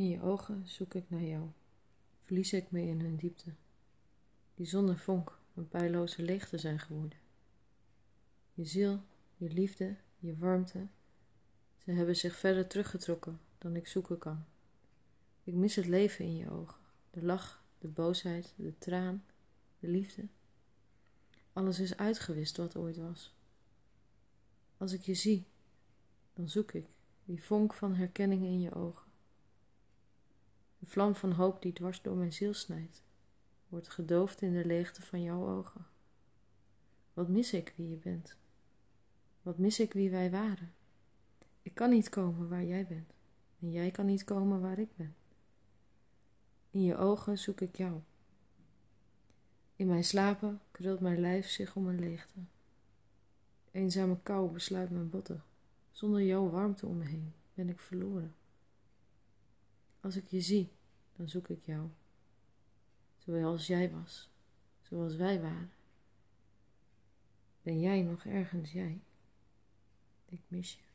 In je ogen zoek ik naar jou, verlies ik me in hun diepte, die zonder vonk een pijloze leegte zijn geworden. Je ziel, je liefde, je warmte, ze hebben zich verder teruggetrokken dan ik zoeken kan. Ik mis het leven in je ogen, de lach, de boosheid, de traan, de liefde. Alles is uitgewist wat ooit was. Als ik je zie, dan zoek ik die vonk van herkenning in je ogen. De vlam van hoop die dwars door mijn ziel snijdt, wordt gedoofd in de leegte van jouw ogen. Wat mis ik wie je bent? Wat mis ik wie wij waren? Ik kan niet komen waar jij bent en jij kan niet komen waar ik ben. In je ogen zoek ik jou. In mijn slapen krult mijn lijf zich om een leegte. Eenzame kou besluit mijn botten. Zonder jouw warmte om me heen ben ik verloren. Als ik je zie, dan zoek ik jou. Zoals jij was, zoals wij waren. Ben jij nog ergens jij? Ik mis je.